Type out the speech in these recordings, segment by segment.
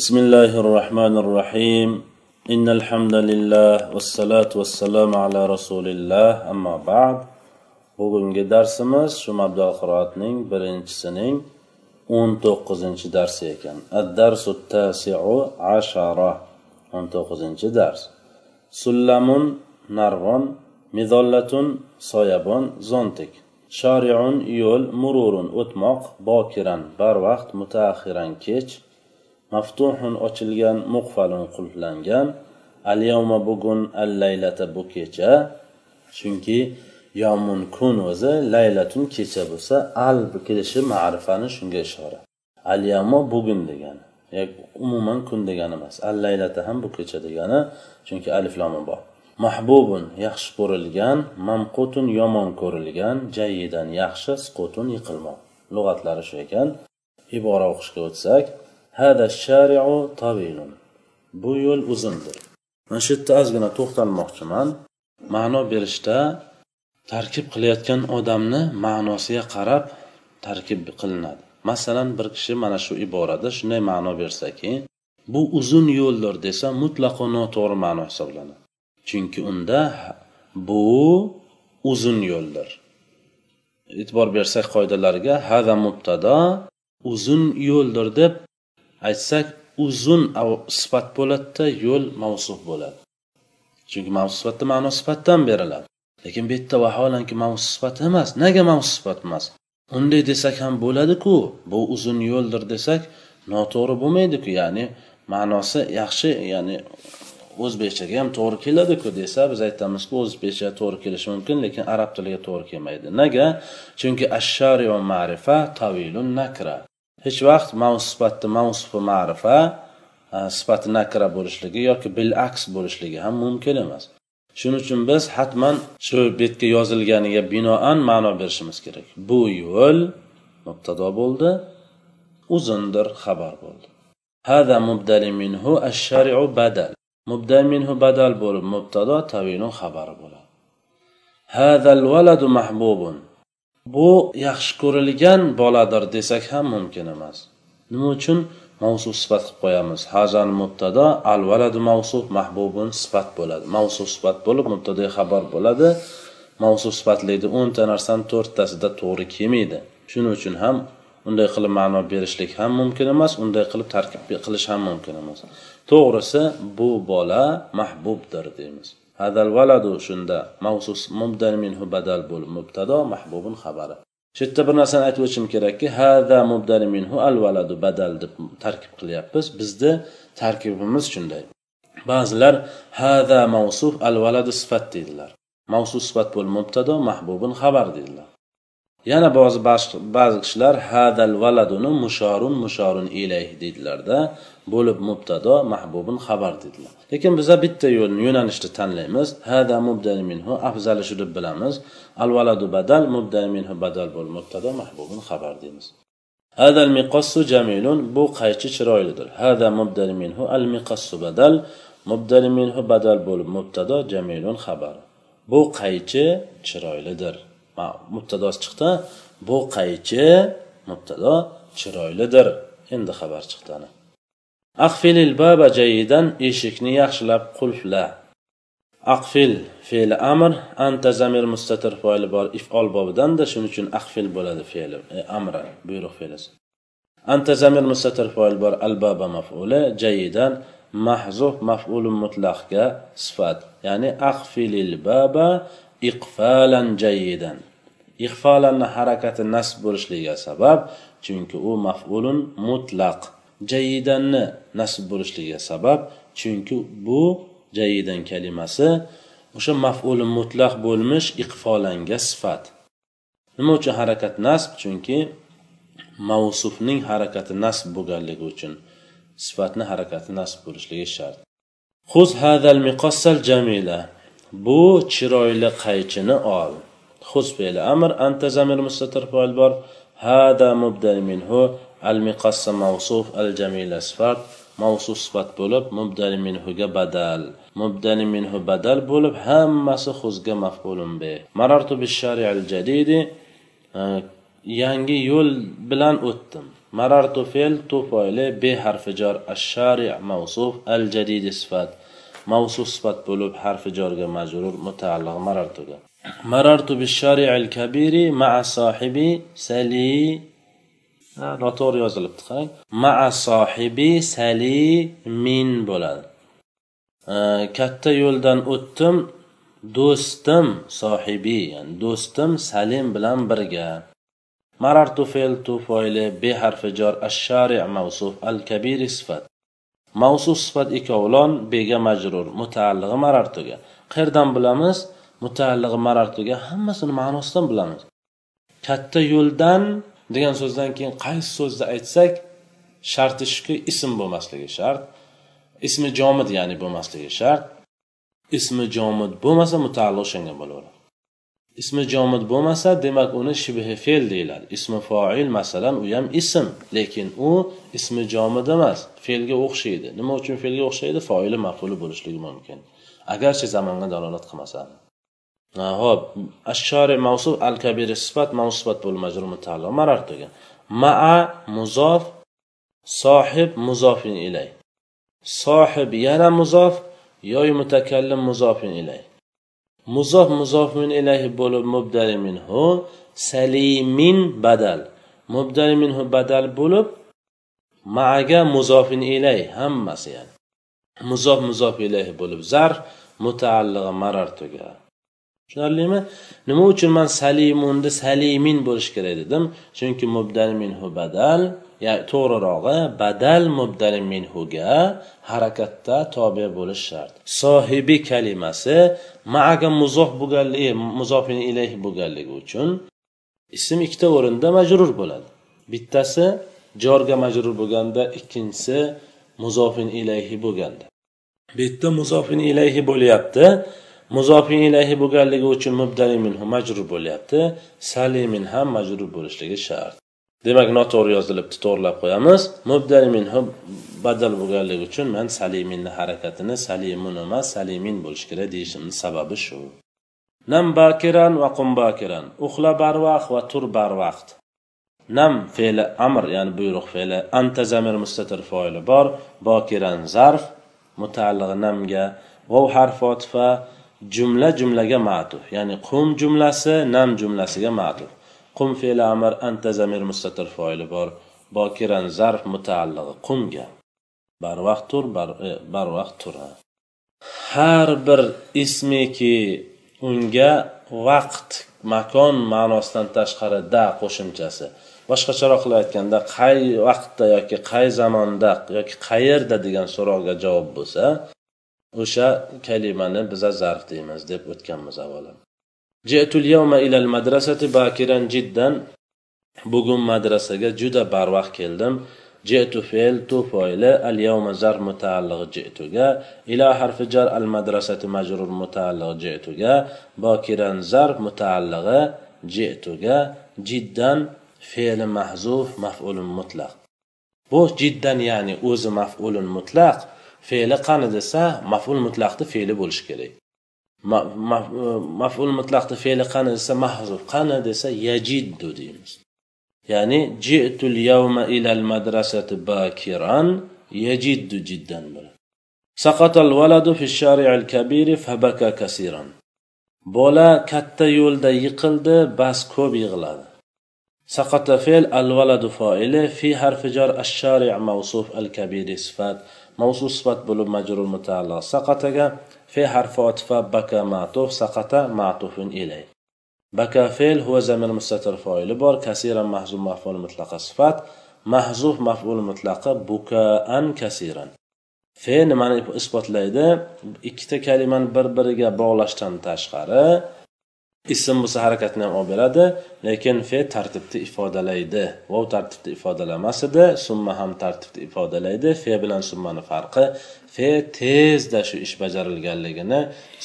بسم الله الرحمن الرحيم إن الحمد لله والصلاة والسلام على رسول الله أما بعد bugungi darsimiz shu mabdal qiroatning birinchisining o'n to'qqizinchi darsi ekan addarsu tasiu ashara o'n to'qqizinchi dars sullamun narvon mizollatun soyabon zontik shoriun yo'l mururun o'tmoq bokiran barvaqt mutaaxiran kech Maftuhun ochilgan muqfalun qulflangan. Al yawma bugun al laylata bu kecha. Chunki yomun kun o'zi laylatun kecha bo'lsa al kelishi ma'rifani shunga ishora. Al yawma bugun degani umuman kun degani emas al laylata ham bu kecha degani chunki alif lomi bor mahbubun yaxshi ko'rilgan mamqutun yomon ko'rilgan jayidan yaxshi squtun yiqilmoq. Lug'atlari shu ekan. Ibora o'qishga o'tsak hada shariu tavilun bu yo'l uzundir. Mana shu yerda ozgina to'xtalmoqchiman. Ma'no berishda tarkib qilayotgan odamni ma'nosiga qarab tarkib qilinadi. Masalan bir kishi mana shu iborada shunday ma'no bersaki bu uzun yo'ldir desa mutlaqo noto'g'ri ma'no hisoblanadi. Chunki unda bu uzun yo'ldir. E'tibor bersak qoidalarga hada mubtado uzun yo'ldir deb aytsak uzun sifat bo'ladida yo'l mavsuf bo'ladi. Chunki mavsuf sifatda ma'no sifatdan beriladi. Lekin bu yerda vaholanki mavsuf sifat emas. Nega mavsuf sifat emas? Unday desak ham bo'ladiku. Bu uzun yo'ldir desak noto'g'ri bo'lmaydiku. Ya'ni ma'nosi yaxshi ya'ni o'zbekchaga ham to'g'ri keladiku desa biz aytamizku o'zbekchaga to'g'ri kelishi mumkin lekin arab tiliga to'g'ri kelmaydi. Nega? Chunki ashshari ma'rifa tavilun nakra. Hech vaqt mavsuf sifatni mavsufi ma'rifa sifati nakra bo'lishligi yoki bil aks bo'lishligi ham mumkin emas. Shuning uchun biz hatman shu betga yozilganiga binoan ma'no berishimiz kerak. Bu yo'l mubtado bo'ldi uzundir xabar bo'ldi. Hada mubdali minhu ashariu badal. Mubdal minhu badal bo'lib mubtado tavinu xabari bo'ladi. Hadal valadu mahbubun. Bu yaxshi ko'rilgan boladir desak ham mumkin emas. Nima uchun? Mavsuf sifat qilib qo'yamiz. Hazan mubtado al valadu mavsuf mahbubun sifat bo'ladi. Mavsuf sifat bo'lib mubtado xabar bo'ladi. Mavsuf sifatlaydi o'nta narsani to'rttasida to'g'ri kelmaydi. Shuning uchun ham unday qilib ma'no berishlik ham mumkin emas unday qilib tarkib qilish ham mumkin emas. To'g'risi bu bola mahbubdir deymiz. Hadal valadu shunda. Mavsus mubdal minhu badal bo'lib mubtado mahbubun xabari. Shu yerda bir narsani aytib o'tishim kerakki hada mubdal minhu al valadu badal deb tarkib qilyapmiz. Bizni tarkibimiz shunday. Ba'zilar hada mavsuf al valadu sifat deydilar. Mavsuf sifat bo'lib mubtado mahbubun xabar deydilar. Yana ba'zi ba'zi kishilar hadal valaduni mushorun mushorun ilayh deydilarda bo'lib mubtado mahbubun xabar dedilar. Lekin biza bitta yo'lni yo'nalishni tanlaymiz. Hada mubdal minhu afzali shu deb bilamiz. Al valadu badal mubdal minhu badal bo'lib mubtado mahbubun xabar deymiz. Hadal miqassu jamilun bu qaychi chiroylidir? Hada mubdal minhu al miqassu badal mubdal minhu badal bo'lib mubtado jamilun xabar. Bu qaychi chiroylidir? Mubtadosi chiqdi. Bu qaychi? Mubtado chiroylidir. Endi xabar chiqdi aqfilil baba jayidan eshikni yaxshilab qulfla. Aqfil fe'li amr anta zamir mustatir foili bor ifol bobidanda shuning uchun aqfil bo'ladi fe'li e, buyruq fe'lisi. Anta zamir mustatir foil bor al baba maf'uli jayidan mahzuf maf'ulun mutlaqga sifat ya'ni aqfilil baba iqfalan jayidan ixfolanni harakati nasb bo'lishligiga sabab chunki u maf'ulun mutlaq. Jayidanni nasb bo'lishligiga sabab chunki bu jayidan kalimasi o'sha maf'ulun mutlaq bo'lmish iqfolanga sifat. Nima uchun harakat nasb? Chunki mavsufning harakati nasb bo'lganligi uchun sifatni harakati nasb bo'lishligi shart. Xuz hadal miqossal jamila. Bu chiroyli qaychini ol. Xuz fe'li amr anta zamir mustatir foil bor. Hada mubdal minhu al miqassa mavsuf al jamila sifat mavsuf sifat bo'lib mubdal minhuga badal. Mubdal minhu badal bo'lib hammasi xuzga maf'ulun be. Marartu bis shari'al jadidi e, yangi yo'l bilan o'tdim. Marartu fe'l tu foili be harfi jor ash-shari' mavsuf al-jadid sifat. Mavsuf sifat bo'lib harfi jorga majrur mutaalliq marartuga marartu bishari'il kabiri ma'a sohibi sali. Noto'g'ri yozilibdi qarang. Ma'a sohibi sali min bo'ladi. Katta yo'ldan o'tdim do'stim sohibi ya'ni do'stim salim bilan birga. Marartu fe'l tu foili be harfi jor ashari mavsuf al kabiri sifat. Mavsuf sifat ikkovlon bega majrur mutaallig'i marartuga qayerdan bilamiz? Mutaallig'i marartuga hammasini ma'nosidan bilamiz. Katta yo'ldan degan so'zdan keyin qaysi so'zni aytsak sharti shuki ism bo'lmasligi shart. Ismi jomid ya'ni bo'lmasligi shart. Ismi jomid bo'lmasa mutaalliq o'shanga bo'laveradi. Ismi jomid bo'lmasa demak uni shibhi fe'l deyiladi. Ismi foil masalan u ham ism lekin u ismi jomid emas fe'lga o'xshaydi. Nima uchun fe'lga o'xshaydi? Foili mafuli bo'lishligi mumkin. Agarchi zamonga dalolat qilmasa ho'p. Ashshori mavsuf al kabir sifat mavsufat bo'l majrur mutaalliq degan. Maa muzof sohib muzofin ilay. Sohib yana muzof yoy mutakallim muzofin ilay. Muzof muzofin ilayhi bo'lib mubdali minhu salimin badal. Mubdali minhu badal bo'lib maaga muzofin ilay hammasi yani. Muzof muzof ilayhi bo'lib zarf mutaalliga marartuga tushunarlimi? Nima uchun man salimunni salimin bo'lishi kerak dedim? Chunki mubdal minhu badal to'g'rirog'i badal mubdali minhuga harakatda tobe bo'lish shart. Sohibi kalimasi maaga muzof bo'lganligi muzofin ilayhi bo'lganligi uchun ism ikkita o'rinda majrur bo'ladi. Bittasi jorga majrur bo'lganda ikkinchisi muzofin ilayhi bo'lganda. Bu yerda muzofin ilayhi bo'lyapti muzofin ilayhi bo'lganligi uchun mubdali minhu majrur bo'lyapti salimin ham majrur bo'lishligi shart. Demak noto'g'ri yozilibdi to'g'irlab qo'yamiz. Mubdali minhu badal bo'lganligi uchun man saliminni harakatini salimun emas salimin bo'lishi kerak deyishimni sababi shu. Nam bakiran va qum bakiran. Uxla barvaqt va tur barvaqt. Nam fe'li amr ya'ni buyruq fe'li anta zamir mustatir foili bor. Bokiran zarf mutaalliq namga vov harf otifa jumla jumlaga ma'tuf. Ya'ni qum jumlasi nam jumlasiga ma'tuf. Qum fe'li amr anta zamir mustatir foili bor. Bokiran zarf mutaalliqi qumga. Barvaqt tur barvaqt e, tura har bir ismiki unga vaqt makon ma'nosidan tashqari da qo'shimchasi. Boshqacharoq qilib aytganda qay vaqtda yoki qay zamonda yoki qayerda degan so'rovga javob bo'lsa o'sha kalimani biza zarf deymiz deb o'tganmiz avvalo. Ji'tul yawma ilal madrasati bakiran jiddan. Bugun madrasaga juda barvaqt keldim. Ji'tu fe'l tu foili al yawma zar mutaalliq ji'tuga. Ila harfi jar al madrasati majrur mutaalliq ji'tuga. Bokiran zar mutaallig'i ji'tuga. Jiddan fe'li mahzuf maf'ulun mutlaq. Bu jiddan ya'ni o'zi maf'ulun mutlaq fe'li qani desa maf'ul mutlaqni fe'li bo'lishi kerak. maful mutlaqda fe'li qani desa mahzuf qani desa yajiddu deymiz ya'ni jitul yawma ilal madrasati bakiran yajiddu jiddan سقط الولد في الشارع الكبير فبكى كثيرا. بولا كتا يولد يقلد بس كوب يغلد سقط فعل الولد فائله في حرف جر الشارع موصوف الكبير صفات موصوف صفات بلو مجرور متعلق. سقط في حرف عطف بكى معطوف سقط معطوف إليه بكى فعل هو زمن مستتر فاعل بار كثيرا محذوف مفعول مطلق صفات محذوف مفعول مطلق بكاء كثيرا fe nimani isbotlaydi ikkita kalimani bir biriga bog'lashdan tashqari ism bo'lsa harakatni ham olib beradi lekin fe tartibda ifodalaydi. Vov tartibda ifodalamas edi summa ham tartibda ifodalaydi. Fe bilan summani farqi fe tezda shu ish bajarilganligini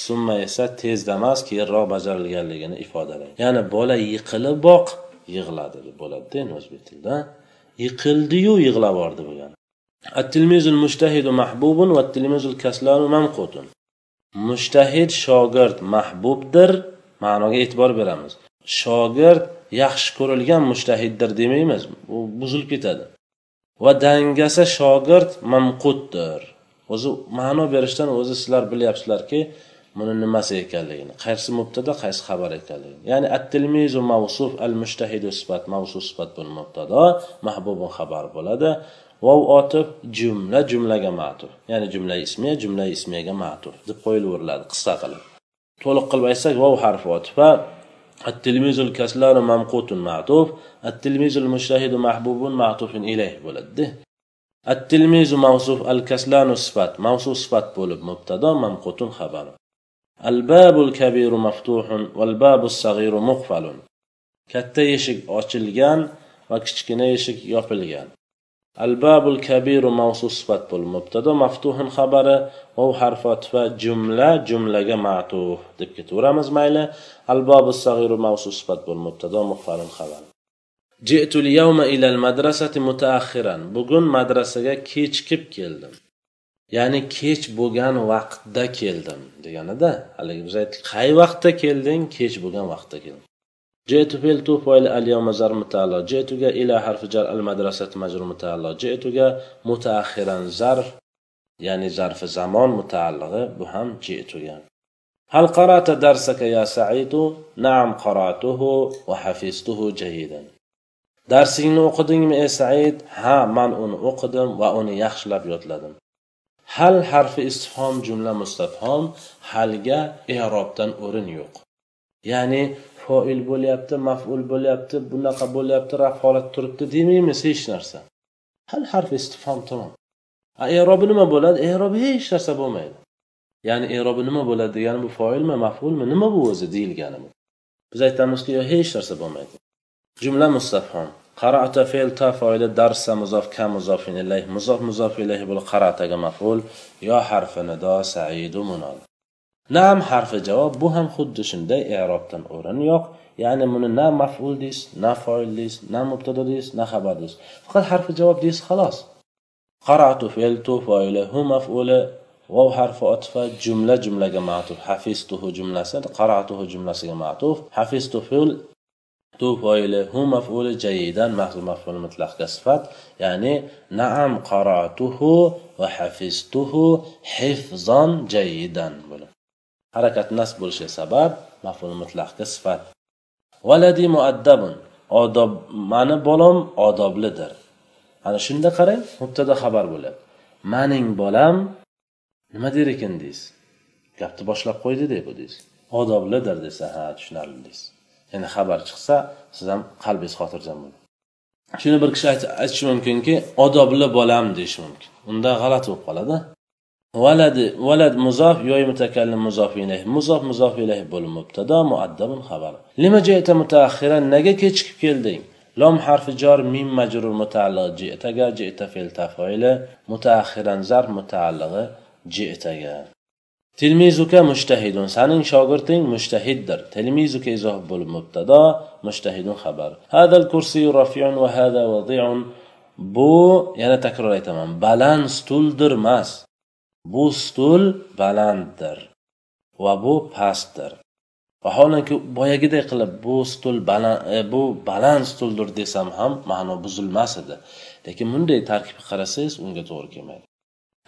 summa esa tezda emas keyinroq bajarilganligini ifodalaydi. Ya'ni bola yiqiliboq yig'ladi deb bo'ladida endi o'zbek tilida. Yiqildiyu yig'lab yubordi bo'lgan at-tilmizul mushtahidu mahbubun va at-tilmizul kaslanu mamqutun. Mushtahid shogird mahbubdir. Ma'noga e'tibor beramiz. Shogird yaxshi ko'rilgan mushtahiddir demaymiz. U buzilib ketadi. Va dangasa shogird mamquddir o'zi ma'no berishdan o'zi sizlar bilyapsizlarki buni nimasi ekanligini qaysi mubtada qaysi xabar ekanligini. Ya'ni at tilmizu mavsuf al mushtahidu sifat mavsuf sifat bu mubtado mahbubun xabar bo'ladi. Vov otib jumla jumlaga matuf. Ya'ni jumla ismiya jumla ismiyaga matuf deb qo'yilaveriladi qisqa qilib. to'liq qilib aytsak vov harfi otib va attilmizul kaslanu mamqutun ma'tuf attilmizul mushtahidu mahbubun ma'tufun ilayh bo'ladida attilmizu mavsuf al kaslanu sifat mavsuf sifat bo'lib mubtado mamqutun xabar al babul kabiru maftuhun val babus sag'iru muqfalun. Katta eshik ochilgan va kichkina eshik yopilgan. albabul kabiru mavsu sifat bo'lib mubtado maftuhin xabari vov harfotifa jumla jumlaga matuh deb ketaveramiz mayli. Albabu sag'iru mavsu sifat bo'lib mubtado mufarin xabar. Jitul yavma ila madrasati mutaaxiran bugun madrasaga kechikib keldim. Ya'ni kech bo'lgan vaqtda keldim deganida haligi biz aytdik qay vaqtda kelding? Kech bo'lgan vaqtda keldim. جئت تو فاعل اليوم زر متعلق جئت إلى حرف جر المدرسة مجرور متعلق جئت متأخرا ظرف يعني ظرف زمان متعلق بهم جئت هل قرأت درسك يا سعيد؟ نعم قرأته وحفظته جيدا. darsingni o'qidingmi ey said ha man uni o'qidim va uni yaxshilab yodladim hal harfi istifhom jumla mustafhom halga i'robdan o'rin yo'q ya'ni foil bo'lyapti maful bo'lyapti bunaqa bo'lyapti raf holat turibdi demaymiz hech narsa. Hal harf istifhom tamom. Erobi nima bo'ladi? Erobi hech narsa bo'lmaydi. Ya'ni erobi nima bo'ladi degani bu foilmi mafulmi? Nima bu o'zi deyilgani biz aytamizki yo hech narsa bo'lmaydi. Jumla mustafhom qarata fe'l ta foili darsa muzof ka muzofin ilayh muzof muzof ilayh bu qarataga maful. Yo harfi nido saidu munol. Nam harfi javob bu ham xuddi shunday i'robdan o'rin yo'q. Ya'ni buni na maful deysiz na foil deysiz na mubtado deysiz na xabar deysiz faqat harfi javob deysiz xolos. Qaratu fe'ltu foili hu mafuli vov harfi otifa jumla jumlaga ma'tuf. Hafiztuhu jumlasi qaratuhu jumlasiga ma'tuf. Hafistu fe'l tu foili hu mafuli jayidan mahzul maful mutlaqga sifat. Ya'ni naam qaratuhu va hafiztuhu hifzon jayidan bo'ladi harakat nasb bo'lishi sabab maful mutlaqga sifat. Valadi muaddabun odob mani bolam odoblidir. Ana shunda qarang mubtada xabar bo'ladi maning bolam nima der ekan deysiz? Gapni boshlab qo'ydida bu deysiz. Odoblidir desa ha tushunarli deysiz. Ya'ni xabar chiqsa siz ham qalbingiz xotirjam bo'ladi. Shuni bir kishi aytishi mumkinki odobli bolam deyishi mumkin. Unda g'alati bo'lib qoladi. Valadi valad muzof yoy mutakallim muzof ilayh muzof muzof ilayh bo'lib mubtado muaddabun xabar lima jayta mutaakhiran nega kechikib kelding lom harfi jor mim majrur mutaalliq jitaga jita fe'l tafoili mutaakhiran zarf mutaallig'i jitaga tilmizuka mushtahidun saning shogirding mushtahiddir tilmizuka izoh bo'lib mubtado mushtahidun xabar hadal kursiyu rafiun va hada vadiun bu yana takror aytaman baland stuldir emas bu stul balanddir va bu pastdir vaholanki boyagidek qilib bu stul baland e, bu baland stuldir desam ham ma'no buzilmas edi lekin bunday tarkibga qarasangiz unga to'g'ri kelmaydi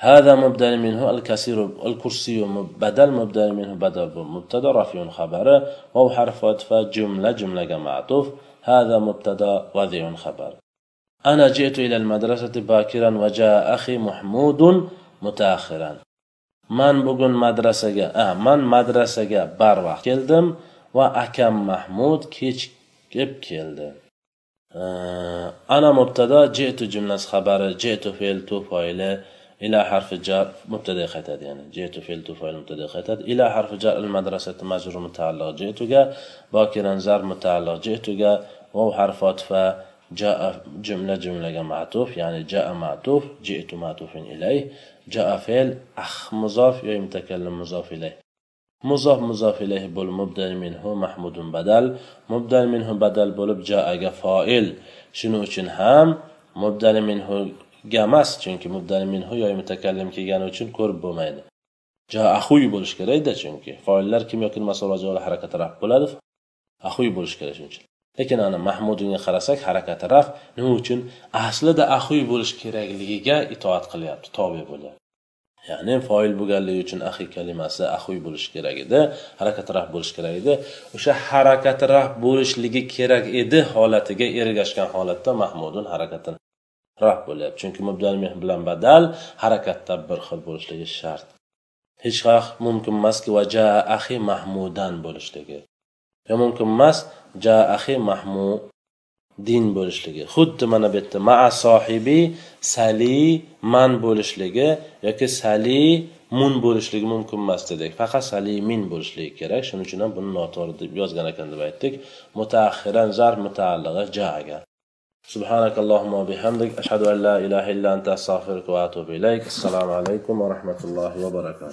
هذا مبدل منه الكثير الكرسي بدل مبدل منه بدل مبتدا رفع خبر واو حرف عطف جملة جملة معطوف هذا مبتدا وذي خبر أنا جئت إلى المدرسة باكرا وجاء أخي محمود mutaxiran man bugun madrasaga a man madrasaga barvaqt keldim va akam mahmud kechikib keldi. Ana mubtado jetu jumlasi xabari jetu fe'l tu foili ila harfi jar mubtada qaytadi ya'ni jetu fe'l tu foil mubtada qaytadi ila harfi jar al madrasati majrur mutaalliq jetuga bokiran zar mutaalliq jetuga vav harfi otifa جاء جملة جملة معطوف يعني جاء معطوف جئت معطوف إليه جاء فعل أخ مضاف يا متكلم مضاف إليه مضاف مضاف إليه بول مبدل منه محمود بدل مبدل منه بدل bo'lib jaaga foil shuning uchun ham mubdal minhu emas chunki mubdal minhu yoki mutakallim kelgani uchun ko'rib bo'lmaydi ja ahuy bo'lishi kerakda chunki foillar kim yoki masola harakat raf bo'ladi ahuy bo'lishi kerak shuning uchun lekin ana mahmudinga qarasak harakati raf nima uchun? Aslida ahuy bo'lish kerakligiga itoat qilyapti tobe bo'lyapti. Ya'ni foil bo'lganligi uchun ahi kalimasi ahuy bo'lishi kerak edi harakati raf bo'lishi kerak edi. O'sha harakati raf bo'lishligi kerak edi holatiga ergashgan holatda mahmudun harakati raf bo'lyapti. Chunki mubdal bilan badal harakatda bir xil bo'lishligi shart. Hech vaqt mumkin emaski va ja ahi mahmudan bo'lishligi. Yo mumkin emas ja ahi mahmud din bo'lishligi xuddi mana bu yerda maa sohibi sali man bo'lishligi yoki sali mun bo'lishligi mumkin emas dedik faqat sali min bo'lishligi kerak shuning uchun ham buni noto'g'ri deb yozgan ekan deb aytdik mutaahhiran zar mutaallig'i jaga سبحانك اللهم وبحمدك أشهد أن لا إله إلا أنت أستغفرك وأتوب إليك السلام عليكم ورحمة الله وبركاته